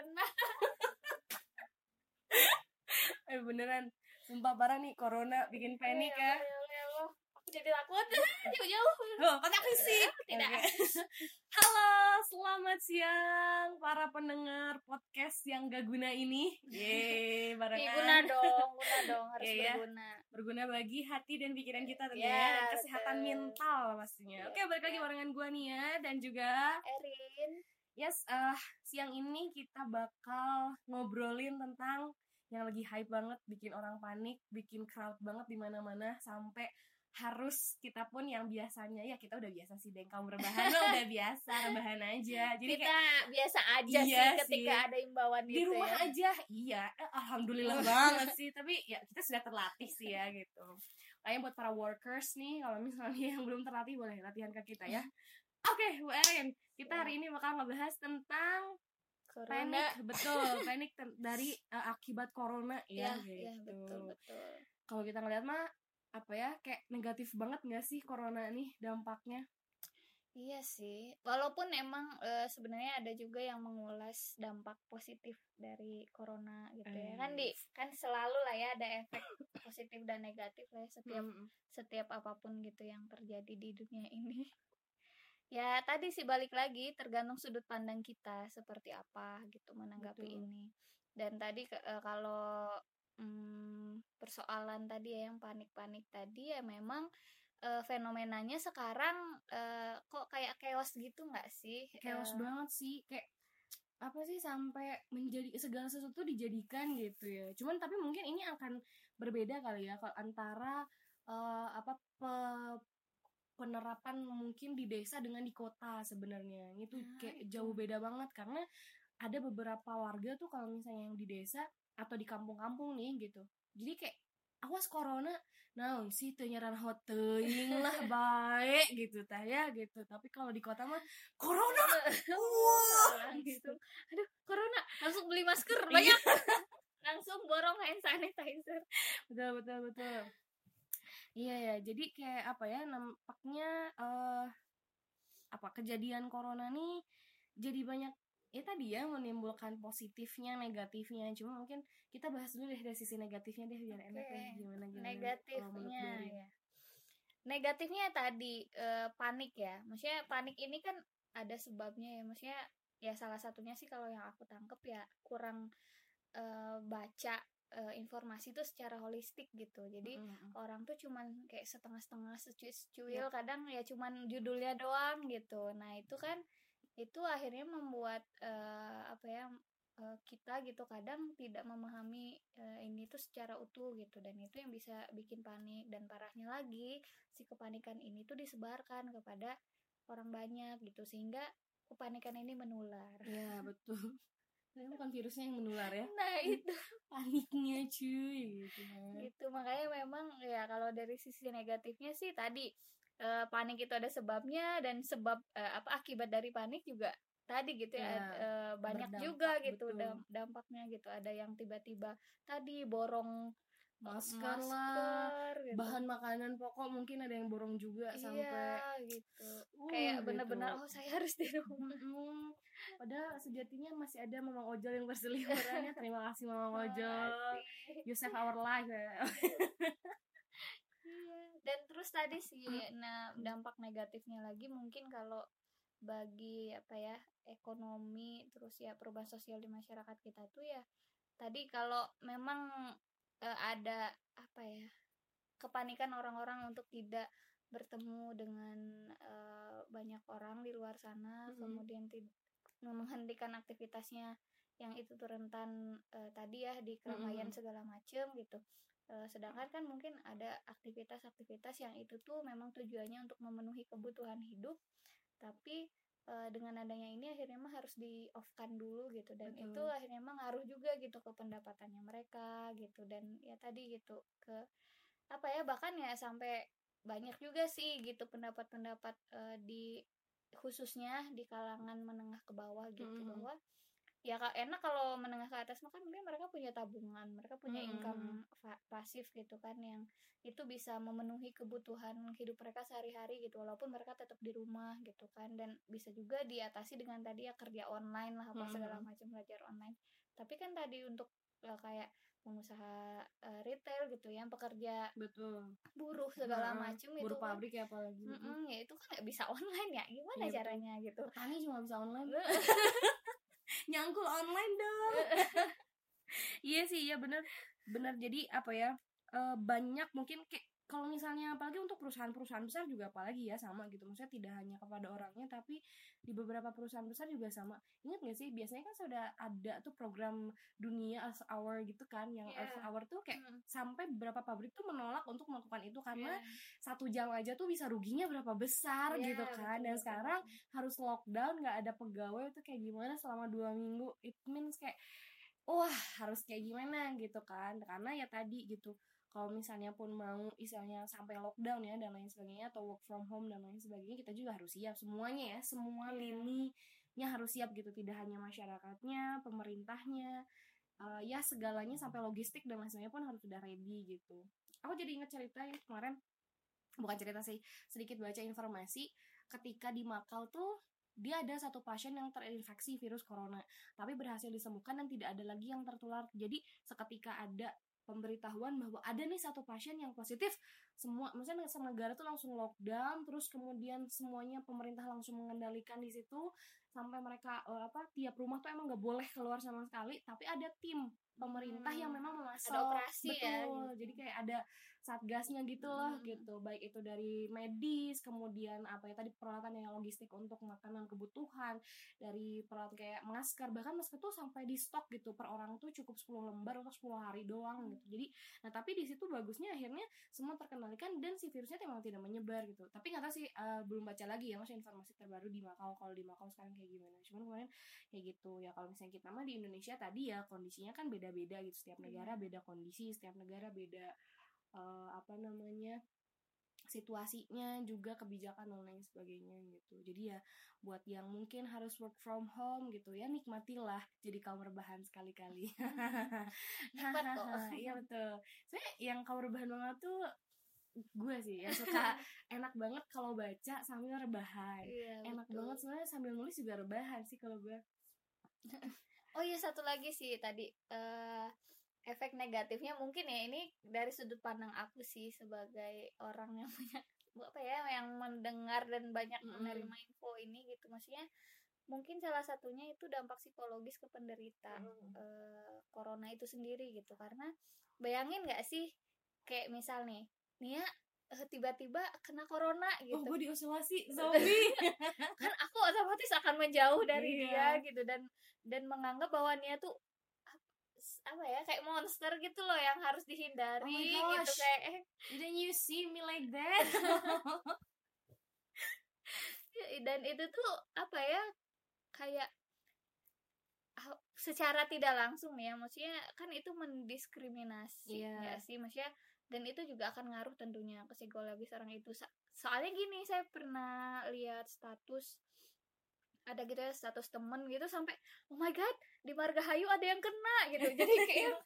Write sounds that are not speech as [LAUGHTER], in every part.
corona [LAUGHS] eh beneran sumpah parah nih corona bikin panik ya ya ya aku jadi takut [LAUGHS] jauh-jauh Oh, kontak fisik. tidak Oke. [LAUGHS] Halo, selamat siang para pendengar podcast yang gak guna ini. Yeay, barengan. guna dong guna dong harus Iya, iya. berguna Berguna bagi hati dan pikiran kita tentunya Iya, dan kesehatan betul. mental pastinya. Oke, balik lagi barengan gua Nia dan juga Erin yes, eh siang ini kita bakal ngobrolin tentang yang lagi hype banget, bikin orang panik, bikin crowd banget di mana-mana sampai harus kita pun yang biasanya ya kita udah biasa sih deng. Kaum rebahan udah [LAUGHS] biasa rebahan aja. Jadi kita kayak biasa aja Iya sih ketika sih. ada imbauan di gitu rumah ya. aja iya. Eh, alhamdulillah banget [LAUGHS] sih. Tapi ya kita sudah terlatih sih ya gitu. Kayaknya buat para workers nih kalau misalnya [LAUGHS] yang belum terlatih boleh latihan ke kita ya oke Bu Erin kita Ya. hari ini bakal ngebahas tentang Corona. panik betul [LAUGHS] panik dari eh, akibat corona ya, ya, ya gitu betul betul kalau kita ngeliat mah apa ya kayak negatif banget nggak sih corona nih dampaknya Iya sih, walaupun emang eh, sebenarnya ada juga yang mengulas dampak positif dari corona gitu ya. Kan di kan selalu lah ya ada efek positif dan negatif lah ya setiap Mm-mm. setiap apa pun gitu yang terjadi di dunia ini. Ya tadi sih balik lagi tergantung sudut pandang kita seperti apa gitu menanggapi Betul. ini. Dan tadi eh, kalau hmm, persoalan tadi ya yang panik-panik tadi ya memang eh, fenomenanya sekarang eh, kok kayak chaos gitu nggak sih? chaos banget sih kayak apa sih sampai menjadi segala sesuatu dijadikan gitu ya cuman tapi mungkin ini akan berbeda kali ya kalau antara eh, apa pe- penerapan mungkin di desa dengan di kota sebenarnya. Itu Nah, kayak itu. jauh beda banget karena ada beberapa warga tuh kalau misalnya yang di desa atau di kampung-kampung nih gitu. Jadi kayak awas corona. Nah sih teu nyaran hot teuing lah [LAUGHS] baik gitu tah ya gitu. Tapi kalau di kota mah corona! [LAUGHS] Wah langsung aduh corona. Langsung beli masker Iya. banyak. [LAUGHS] Langsung borong hand sanitizer. Betul betul betul iya ya jadi kayak apa ya nampaknya eh apa kejadian corona nih jadi banyak ya tadi ya menimbulkan positifnya negatifnya. Cuma mungkin kita bahas dulu deh dari sisi negatifnya deh biar enak Oke, ya gimana gimana negatifnya ya negatifnya tadi eh, panik ya. Maksudnya panik ini kan ada sebabnya ya. Maksudnya ya salah satunya sih kalau yang aku tangkep ya kurang eh, baca eh, informasi itu secara holistik gitu. Jadi Mm-mm. orang tuh cuman kayak setengah-setengah secuil Yap. kadang ya cuman judulnya doang gitu. Nah itu kan itu akhirnya membuat eh, apa ya eh, kita gitu kadang tidak memahami eh, ini tuh secara utuh gitu. Dan itu yang bisa bikin panik dan parahnya lagi si kepanikan ini tuh disebarkan kepada orang banyak gitu sehingga kepanikan ini menular. Ya betul [LAUGHS] Ternyata bukan virusnya yang menular ya nah itu paniknya cuy gitu kan. gitu makanya memang ya kalau dari sisi negatifnya sih tadi eh, panik itu ada sebabnya dan sebab eh, apa akibat dari panik juga tadi gitu ya, Ya, eh, banyak berdampak, juga gitu betul. dam- dampaknya gitu ada yang tiba-tiba tadi borong masker, lah gitu. bahan makanan pokok mungkin ada yang borong juga sampai iya gitu uh, kayak gitu. bener-bener oh saya harus di rumah Mm-mm. Padahal sejatinya masih ada Mamang Ojol yang berseliwerannya. Terima kasih Mamang Ojol. You save our life ya. [LAUGHS] Iya. Dan terus tadi sih, nah dampak negatifnya lagi mungkin kalau bagi apa ya ekonomi terus ya perubahan sosial di masyarakat kita tuh ya tadi kalau memang eh, ada apa ya kepanikan orang-orang untuk tidak bertemu dengan eh, banyak orang di luar sana Mhm. kemudian tid- menghentikan aktivitasnya yang itu tuh rentan eh, tadi ya di keramaian Mhm. segala macem gitu Eh, sedangkan kan mungkin ada aktivitas-aktivitas yang itu tuh memang tujuannya untuk memenuhi kebutuhan hidup tapi eh, dengan adanya ini akhirnya mah harus di off kan dulu gitu dan Betul. itu akhirnya mah ngaruh juga gitu ke pendapatannya mereka gitu dan ya tadi gitu ke apa ya bahkan ya sampai banyak juga sih gitu pendapat-pendapat eh, di khususnya di kalangan menengah ke bawah gitu Mhm. bahwa ya kak enak kalau menengah ke atas mah kan mungkin mereka punya tabungan mereka punya Hmm. income fa- pasif gitu kan yang itu bisa memenuhi kebutuhan hidup mereka sehari-hari gitu walaupun mereka tetap di rumah gitu kan dan bisa juga diatasi dengan tadi ya kerja online lah apa Hmm. segala macam belajar online tapi kan tadi untuk eh, kayak pengusaha eh, retail gitu yang pekerja betul buruh segala Heeh, macam itu buruh kan pabrik ya apalagi Mm-mm, ya itu kan nggak bisa [LAUGHS] online ya gimana betul. caranya gitu petani cuma bisa online [LAUGHS] nyangkul online dong. [LAUGHS] Iya sih iya bener. Bener jadi apa ya eh, banyak mungkin kayak kalau misalnya apalagi untuk perusahaan-perusahaan besar juga apalagi ya sama gitu. Maksudnya tidak hanya kepada orangnya tapi di beberapa perusahaan besar juga sama. Ingat gak sih biasanya kan sudah ada tuh program dunia Earth Hour gitu kan yang Iya. Earth Hour tuh kayak Mm, sampai beberapa pabrik tuh menolak untuk melakukan itu karena iya. satu jam aja tuh bisa ruginya berapa besar Iya, gitu kan. betul, dan betul, sekarang harus lockdown nggak ada pegawai itu kayak gimana selama dua minggu. It means kayak wah harus kayak gimana? gitu kan. Karena ya tadi gitu kalau misalnya pun mau misalnya sampai lockdown ya dan lain sebagainya atau work from home dan lain sebagainya kita juga harus siap semuanya ya. Semua Iya. lininya harus siap gitu. Tidak hanya masyarakatnya pemerintahnya eh, ya segalanya sampai logistik dan lain sebagainya pun harus sudah ready gitu. Aku jadi ingat cerita yang kemarin bukan cerita sih sedikit baca informasi ketika di Makau tuh dia ada satu pasien yang terinfeksi virus corona tapi berhasil disembuhkan dan tidak ada lagi yang tertular. Jadi seketika ada pemberitahuan bahwa ada nih satu pasien yang positif. Semua maksudnya negara tuh langsung lockdown terus kemudian semuanya pemerintah langsung mengendalikan di situ sampai mereka eh, apa tiap rumah tuh emang nggak boleh keluar sama sekali tapi ada tim pemerintah yang Hmm, memang memasok ada operasi betul ya, gitu. jadi kayak ada satgasnya gitu loh Hmm. gitu baik itu dari medis kemudian apa ya tadi peralatan yang logistik untuk makanan kebutuhan dari peralatan kayak masker bahkan masker tuh sampai di stok gitu per orang tuh cukup 10 lembar untuk 10 hari doang Hmm. gitu jadi nah tapi di situ bagusnya akhirnya semua terkendalikan dan si virusnya memang tidak menyebar gitu tapi nggak tahu sih eh, belum baca lagi ya maksudnya informasi terbaru di Makau kalau di Makau sekarang kayak gimana. Cuman kemarin kayak gitu. Ya kalau misalnya kita mah di Indonesia tadi ya kondisinya kan beda-beda gitu. Setiap negara beda kondisi setiap negara beda eh, apa namanya situasinya juga kebijakan dan lain sebagainya gitu. Jadi ya buat yang mungkin harus work from home gitu ya nikmatilah jadi kaum rebahan sekali-kali. [LAUGHS] Nikmat [LAUGHS] kok. iya betul. Saya yang kaum rebahan banget tuh gue sih yang suka [LAUGHS] enak banget kalau baca sambil rebahan. Iya, enak betul. banget sebenarnya sambil nulis juga rebahan sih kalau gue. [LAUGHS] Oh iya satu lagi sih tadi eh efek negatifnya mungkin ya ini dari sudut pandang aku sih sebagai orang yang punya [LAUGHS] apa ya yang mendengar dan banyak menerima info ini gitu. Maksudnya mungkin salah satunya itu dampak psikologis ke penderita Mm. eh, corona itu sendiri gitu. Karena bayangin nggak sih kayak misal nih Nia eh, tiba-tiba kena corona gitu. oh gue diisolasi [LAUGHS] zombie kan aku otomatis akan menjauh dari Iya. dia gitu dan dan menganggap bahwa dia tuh ap- apa ya kayak monster gitu loh yang harus dihindari Oh gitu kayak eh, didn't you see me like that? [LAUGHS] Dan itu tuh apa ya kayak secara tidak langsung ya maksudnya kan itu mendiskriminasi Iya. nggak sih? Maksudnya dan itu juga akan ngaruh tentunya ke psikologis orang itu. So- soalnya gini saya pernah lihat status ada gitu ya status temen gitu sampai oh my god di Margahayu ada yang kena gitu. Jadi kayak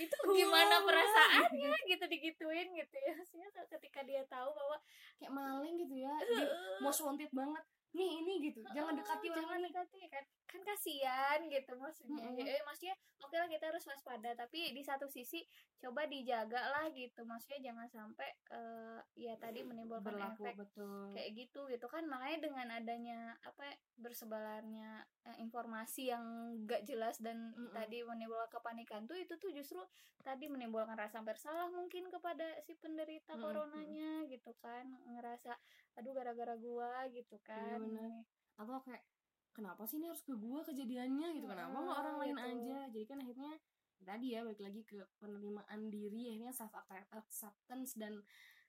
itu gimana perasaannya? Gitu digituin gitu ya. Maksudnya ketika dia tahu bahwa kayak maling gitu ya di most wanted banget nih ini gitu. Jangan dekati Oh, jangan dekati. Kan kan kasihan gitu maksudnya. Mm-mm. eh, maksudnya oke lah kita harus waspada. Tapi di satu sisi coba dijaga lah gitu. Maksudnya jangan sampai eh, ya tadi menimbulkan berlaku efek betul. kayak gitu gitu kan. Makanya dengan adanya apa ya, bersebarannya eh, informasi yang gak jelas dan Mm-mm. tadi menimbulkan kepanikan tuh itu tuh justru tadi menimbulkan rasa bersalah mungkin kepada si penderita Mm-mm, coronanya gitu kan ngerasa aduh gara-gara gua gitu kan bener. atau kayak kenapa sih ini harus ke gua kejadiannya gitu kenapa nggak orang lain gitu. aja jadi kan akhirnya tadi ya balik lagi ke penerimaan diri akhirnya self acceptance dan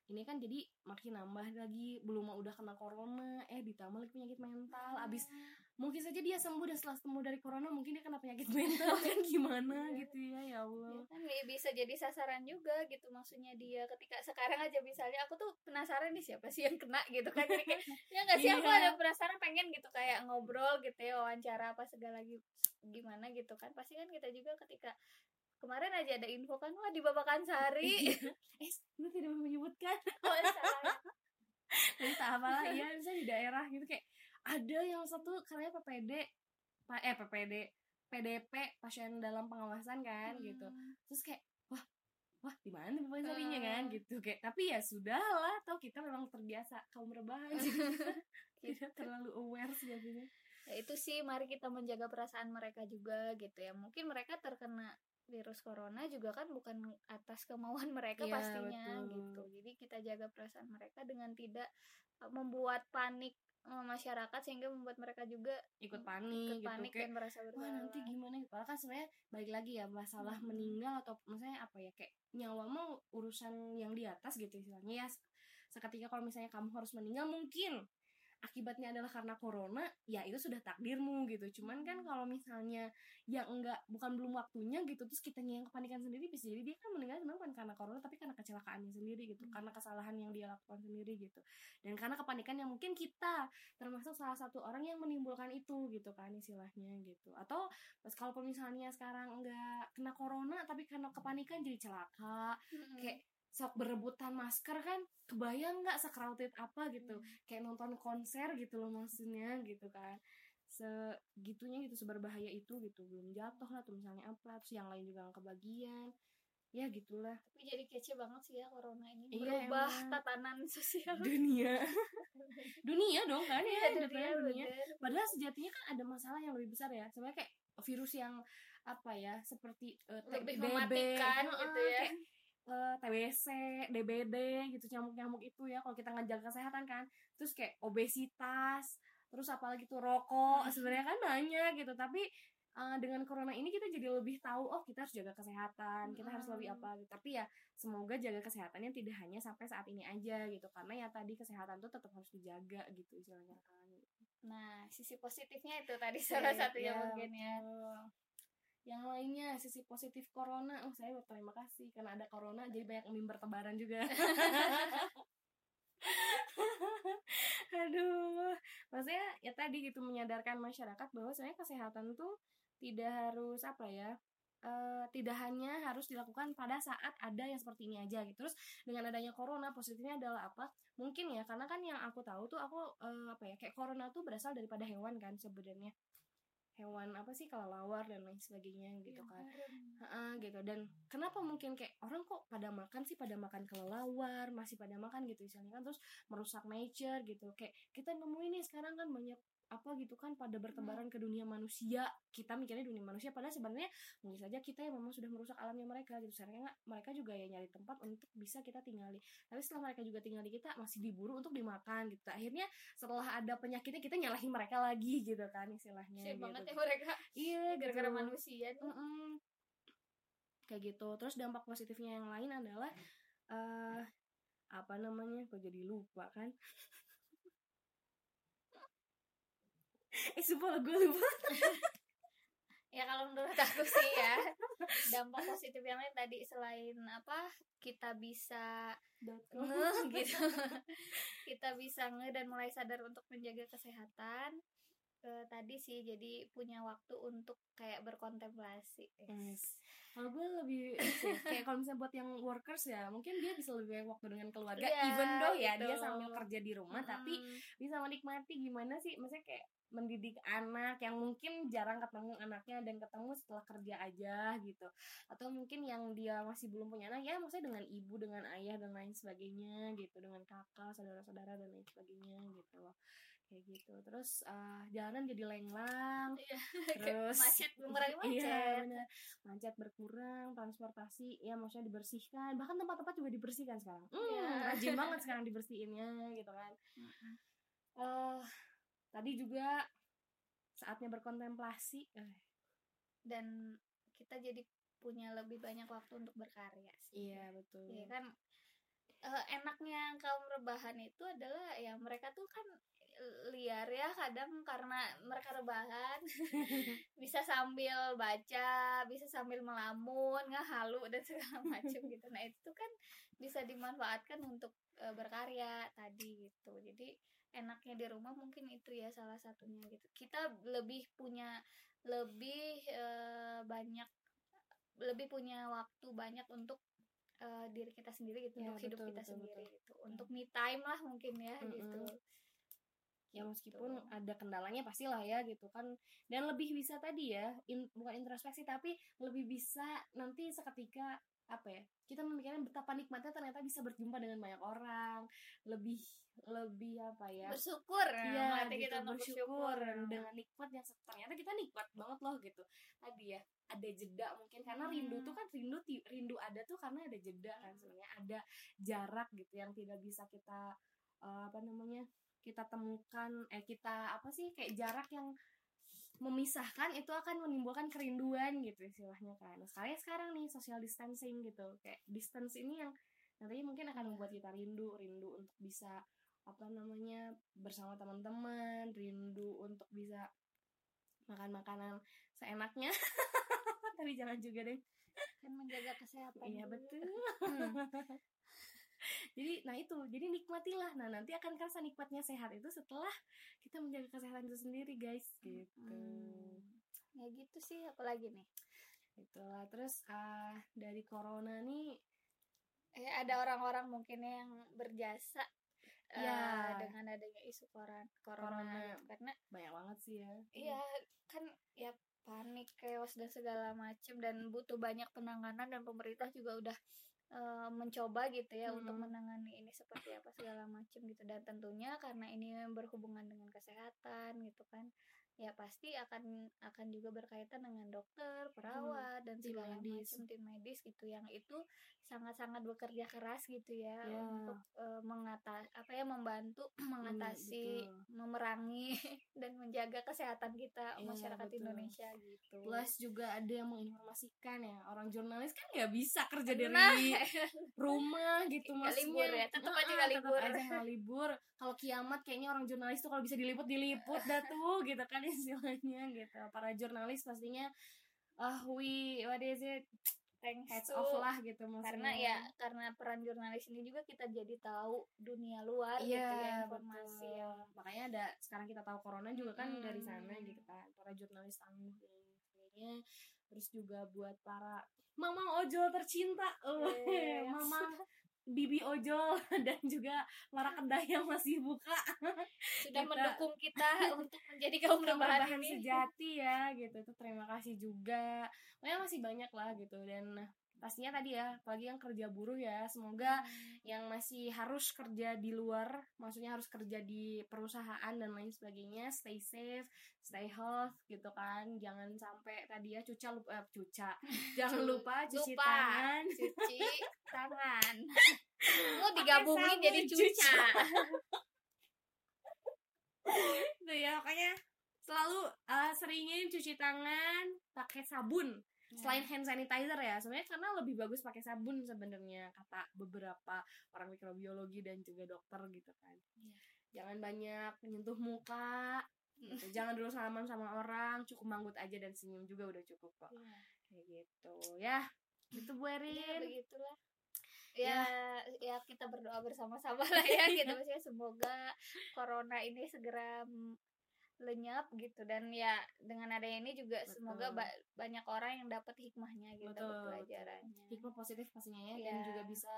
ini kan jadi makin nambah lagi belum mau udah kena corona. Eh ditambah lagi penyakit mental. Abis mungkin saja dia sembuh dan setelah sembuh dari corona mungkin dia kena penyakit mental kan? [LAUGHS] Gimana Iya. gitu ya ya Allah. Ya kan bi- bisa jadi sasaran juga gitu maksudnya dia. Ketika sekarang aja misalnya aku tuh penasaran nih siapa sih yang kena gitu kan? Jadi kayak [LAUGHS] ya nggak sih? Aku Iya. ada penasaran pengen gitu kayak ngobrol gitu ya wawancara apa segala gitu gimana gitu kan? Pasti kan kita juga ketika kemarin aja ada info kan wah di Babakan Sari [LAUGHS] eh lu tidak menyebutkan? [LAUGHS] Oh, salah. entah apalah ya [LAUGHS] misalnya di daerah gitu kayak ada yang satu katanya PPD eh PPD PDP pasien dalam pengawasan kan gitu. Hmm. terus kayak wah wah di mana Bapak Sarinya kan Ah. gitu kayak tapi ya sudahlah tau kita memang terbiasa kaum rebahan tidak terlalu aware sih jadinya. Ya itu sih mari kita menjaga perasaan mereka juga gitu ya. Mungkin mereka terkena virus corona juga kan bukan atas kemauan [LAUGHS] mereka Iya, pastinya betul. gitu jadi kita jaga perasaan mereka dengan tidak uh, membuat panik uh, masyarakat sehingga membuat mereka juga ikut panik ikut gitu panik kayak dan merasa wah bersalah nanti gimana gitu Padahal kan sebenarnya balik lagi ya masalah Hmm. meninggal atau misalnya apa ya kayak nyawa mau urusan yang di atas gitu istilahnya ya seketika kalau misalnya kamu harus meninggal mungkin akibatnya adalah karena corona ya itu sudah takdirmu gitu cuman kan kalau misalnya yang enggak bukan belum waktunya gitu terus kitanya yang kepanikan sendiri bisa jadi dia kan meninggal memang bukan karena corona tapi karena kecelakaannya sendiri gitu Hmm. karena kesalahan yang dia lakukan sendiri gitu dan karena kepanikan yang mungkin kita termasuk salah satu orang yang menimbulkan itu gitu kan istilahnya gitu atau pas kalaupun misalnya sekarang enggak kena corona tapi karena kepanikan jadi celaka Mm-mm. kayak sok berebutan masker kan kebayang nggak secrowded apa gitu. Hmm. kayak nonton konser gitu loh maksudnya gitu kan. Segitunya gitu seberbahaya itu gitu. Belum jatuh lah tuh misalnya apa terus yang lain juga nggak kebagian. Ya gitulah. Tapi jadi kece banget sih ya corona ini. Iya, berubah emang. tatanan sosial. Dunia. [LAUGHS] Dunia dong kan ya depannya dunia bener. padahal sejatinya kan ada masalah yang lebih besar ya. Sebenarnya kayak virus yang apa ya seperti eh, lebih mematikan gitu ya. kayak, eh, TBC, DBD gitu nyamuk-nyamuk itu ya kalau kita ngejaga kesehatan kan terus kayak obesitas terus apalagi tuh rokok Hmm. sebenarnya kan banyak gitu tapi eh, dengan corona ini kita jadi lebih tahu oh kita harus jaga kesehatan kita harus lebih Hmm. apa gitu tapi ya semoga jaga kesehatannya tidak hanya sampai saat ini aja gitu karena ya tadi kesehatan tuh tetap harus dijaga gitu istilahnya kan nah sisi positifnya itu tadi salah Iya, satunya iya, mungkin ya. Yang lainnya sisi positif corona, oh saya berterima kasih karena ada corona jadi banyak meme bertebaran juga. [LAUGHS] Aduh, maksudnya ya tadi gitu menyadarkan masyarakat bahwa sebenarnya kesehatan tuh tidak harus apa ya, eh, tidak hanya harus dilakukan pada saat ada yang seperti ini aja gitu. Terus dengan adanya corona positifnya adalah apa? Mungkin ya karena kan yang aku tahu tuh aku eh, apa ya kayak corona tuh berasal daripada hewan kan sebenarnya hewan apa sih kelelawar dan lain sebagainya gitu Yang kan. Heeh, gitu. Dan kenapa mungkin kayak orang kok pada makan sih pada makan kelelawar masih pada makan gitu misalnya kan terus merusak nature gitu. Kayak kita nemuin nih sekarang kan banyak apa gitu kan pada bertebaran ke dunia manusia kita mikirnya dunia manusia padahal sebenarnya mungkin saja kita yang memang sudah merusak alamnya mereka gitu sebenarnya nggak- mereka juga ya nyari tempat untuk bisa kita tinggali tapi setelah mereka juga tinggal di kita masih diburu untuk dimakan gitu akhirnya setelah ada penyakitnya kita nyalahin mereka lagi gitu kan istilahnya gitu. banget ya mereka iya gara-gara gitu. manusia nih. Mm-mm. kayak gitu terus dampak positifnya yang lain adalah eh apa namanya kok jadi lupa kan [LAUGHS] [LAUGHS] eh sumpah gue lupa [LAUGHS] ya kalau menurut aku sih ya dampak positif yang lain tadi selain apa kita bisa nge [LAUGHS] gitu kita bisa nge dan mulai sadar untuk menjaga kesehatan Eh, tadi sih jadi punya waktu untuk kayak berkontemplasi Yes. Kalau gue lebih sih, kayak kalau misalnya buat yang workers ya, mungkin dia bisa lebih banyak waktu dengan keluarga, Iya, even though ya gitu. dia sambil kerja di rumah, tapi Mm-mm. bisa menikmati gimana sih, maksudnya kayak mendidik anak yang mungkin jarang ketemu anaknya dan ketemu setelah kerja aja gitu, atau mungkin yang dia masih belum punya anak ya, maksudnya dengan ibu, dengan ayah dan lain sebagainya gitu, dengan kakak, saudara-saudara dan lain sebagainya gitu loh, kayak gitu. Terus eh, jalanan jadi lenglang, Iya. [LAUGHS] terus macet [LAUGHS] mengurangi macet Iya, benar. Macet berkurang, transportasi ya maksudnya dibersihkan, bahkan tempat-tempat juga dibersihkan sekarang. Hmm, Iya. rajin banget [LAUGHS] sekarang dibersihinnya gitu kan. Mm-mm. Eh, tadi juga saatnya berkontemplasi. Eh, dan kita jadi punya lebih banyak waktu untuk berkarya sih. Iya betul. Iya kan? Eh, enaknya kaum rebahan itu adalah ya mereka tuh kan liar ya kadang karena mereka rebahan. [LAUGHS] Bisa sambil baca bisa sambil melamun halu dan segala [LAUGHS] macam gitu. Nah itu kan bisa dimanfaatkan untuk e, berkarya tadi gitu. Jadi enaknya di rumah mungkin itu ya salah satunya gitu kita lebih punya lebih e, banyak lebih punya waktu banyak untuk uh, diri kita sendiri gitu Ya, untuk hidup betul, kita betul, sendiri betul. gitu untuk me time lah mungkin ya Mm-mm. gitu ya meskipun Gitu. ada kendalanya pastilah ya gitu kan dan lebih bisa tadi ya in- bukan introspeksi tapi lebih bisa nanti seketika apa ya kita memikirkan betapa nikmatnya ternyata bisa berjumpa dengan banyak orang lebih lebih apa ya bersyukur melatih gitu kita untuk bersyukur dengan nikmat yang ternyata kita nikmat banget loh gitu tadi ya ada jeda mungkin karena rindu Hmm. tuh kan rindu rindu ada tuh karena ada jeda kan sebenarnya ada jarak gitu yang tidak bisa kita eh, apa namanya kita temukan eh kita apa sih kayak jarak yang memisahkan itu akan menimbulkan kerinduan gitu istilahnya kan. Nah sekarang sekarang nih social distancing gitu. Kayak distance ini yang nantinya mungkin akan membuat kita rindu rindu untuk bisa apa namanya bersama teman-teman rindu untuk bisa makan makanan seenaknya. [LAUGHS] Tapi jangan juga deh. Kan menjaga kesehatan iya betul. [LAUGHS] Hmm. Jadi nah itu jadi nikmatilah nah nanti akan kerasa nikmatnya sehat itu setelah kita menjaga kesehatan itu sendiri guys gitu Hmm. ya gitu sih apalagi nih itulah terus ah, dari corona nih eh ada orang-orang mungkin yang berjasa Ya. dengan adanya isu koran corona, Corona. gitu. karena banyak banget sih ya iya kan ya panik chaos dan segala macam dan butuh banyak penanganan dan pemerintah juga udah eh, mencoba gitu ya untuk Mhm. menangani ini seperti apa segala macam gitu dan tentunya karena ini berhubungan dengan kesehatan gitu kan ya pasti akan akan juga berkaitan dengan dokter perawat dan tim segala medis. macam tim medis gitu yang itu sangat-sangat bekerja keras gitu ya Ya. untuk eh, mengatas apa ya membantu [CLEARS THROAT] mengatasi betul. memerangi [LAUGHS] dan menjaga kesehatan kita Iya, masyarakat betul. Indonesia gitu. plus juga ada yang menginformasikan ya orang jurnalis kan nggak bisa kerja dari Nah, [LAUGHS] rumah gitu maksudnya libur ya, tetep aja Heeh, nggak libur. aja libur kalau kiamat kayaknya orang jurnalis tuh kalau bisa diliput diliput dah tuh gitu kan istilahnya gitu para jurnalis pastinya ah we what is it thanks heads to- off lah gitu maksudnya karena ya karena peran jurnalis ini juga kita jadi tahu dunia luar gitu ya Iya, informasi betul. yang makanya ada sekarang kita tahu corona juga kan Hmm. dari sana gitu kan para jurnalis tangguh dan sebagainya terus juga buat para mama ojol tercinta oh, Yes. [LAUGHS] mama bibi ojol [LAUGHS] dan juga para kedai yang masih buka. Sudah Kita- mendukung kita untuk menjadi kaum rebahan ini. sejati ya gitu. Itu terima kasih juga. Pokoknya masih banyak lah gitu. Dan pastinya tadi ya apalagi yang kerja buruh ya semoga yang masih harus kerja di luar maksudnya harus kerja di perusahaan dan lain sebagainya stay safe stay health gitu kan. Jangan sampai tadi ya cuca lupa eh, cuca. [LAUGHS] Jangan lupa cuci Lupa. tangan. cuci [LAUGHS] tangan. Lu digabungin jadi cuca. [LAUGHS] Tuh ya makanya selalu eh, seringin cuci tangan pakai sabun selain hand sanitizer ya sebenarnya karena lebih bagus pakai sabun sebenarnya kata beberapa orang mikrobiologi dan juga dokter gitu kan. Iya. jangan banyak menyentuh muka gitu. [LAUGHS] jangan dulu salaman sama orang cukup manggut aja dan senyum juga udah cukup kok. Iya. kayak gitu. Ya gitu Bu ya Erin begitulah. Ya. Ya kita berdoa bersama-sama lah ya. Gitu [LAUGHS] maksudnya semoga corona ini segera lenyap gitu dan ya dengan adanya ini juga Betul. semoga ba- banyak orang yang dapat hikmahnya gitu Betul, dapat betul. pelajarannya hikmah positif pastinya ya dan Iya. juga bisa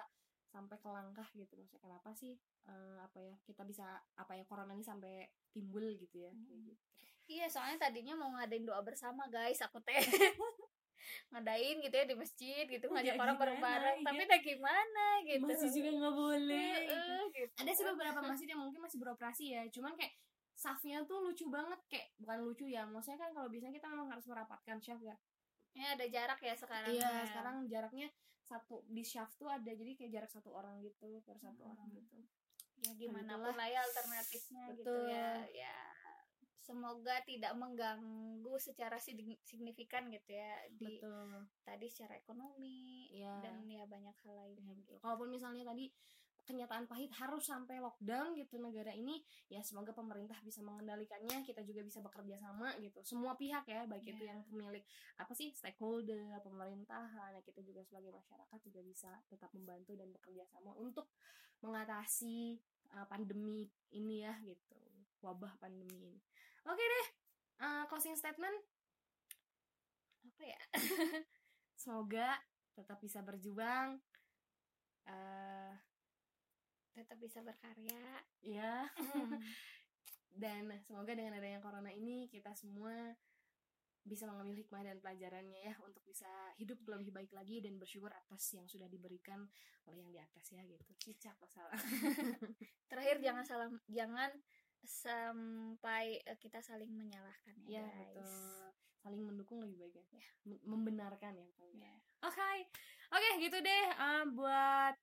sampai ke langkah gitu maksudnya kenapa sih eh, apa ya kita bisa apa ya corona ini sampai timbul gitu ya kayak Hmm. gitu. iya soalnya tadinya mau ngadain doa bersama guys aku teh [LAUGHS] ngadain gitu ya di masjid gitu ngajak Ya orang bareng-bareng iya. tapi udah gimana gitu masih juga nggak boleh gitu. Heeh, gitu. ada sih beberapa masjid yang mungkin masih beroperasi ya cuman kayak safnya tuh lucu banget kayak bukan lucu ya maksudnya kan kalau biasanya kita memang harus merapatkan syaf ya ya ada jarak ya sekarang iya ya. sekarang jaraknya satu di syaf tuh ada jadi kayak jarak satu orang gitu per satu Hmm. orang gitu ya gimana Begitulah. pun lah ya alternatifnya gitu Betul. ya ya semoga tidak mengganggu secara sig- signifikan gitu ya di betul tadi secara ekonomi Iya. dan ya banyak hal lainnya Ya, gitu. Kalaupun misalnya tadi kenyataan pahit harus sampai lockdown gitu negara ini ya semoga pemerintah bisa mengendalikannya kita juga bisa bekerja sama gitu. Semua pihak ya baik itu Yeah. yang pemilik apa sih stakeholder pemerintahan ya kita juga sebagai masyarakat juga bisa tetap membantu dan bekerja sama untuk mengatasi uh, pandemi ini ya gitu wabah pandemi ini. Oke deh uh, closing statement. Apa ya? [LAUGHS] Semoga tetap bisa berjuang eh tetap bisa berkarya. Ya [LAUGHS] dan semoga dengan adanya corona ini kita semua bisa mengambil hikmah dan pelajarannya ya untuk bisa hidup lebih baik lagi dan bersyukur atas yang sudah diberikan oleh yang di atas ya gitu. Cicak masalah [LAUGHS] terakhir jangan salah jangan sampai eh, kita saling menyalahkan ya, ya guys. betul. Saling mendukung lebih baik ya. Mem- membenarkan ya Ya. Oke, oke gitu deh uh, buat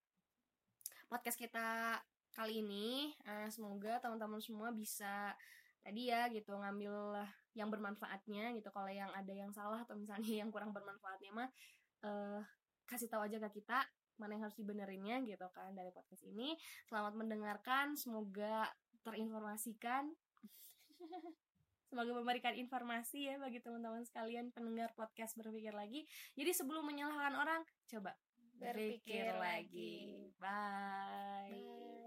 podcast kita kali ini. Uh, semoga teman-teman semua bisa tadi ya gitu ngambil yang bermanfaatnya gitu. Kalau yang ada yang salah atau misalnya [LAUGHS] yang kurang bermanfaatnya mah uh, kasih tahu aja ke kita mana yang harus dibenerinnya gitu kan dari podcast ini. Selamat mendengarkan, semoga terinformasikan. [LAUGHS] Semoga memberikan informasi ya bagi teman-teman sekalian pendengar podcast berpikir lagi. Jadi sebelum menyalahkan orang, coba Berpikir berpikir lagi. lagi. Bye. Bye.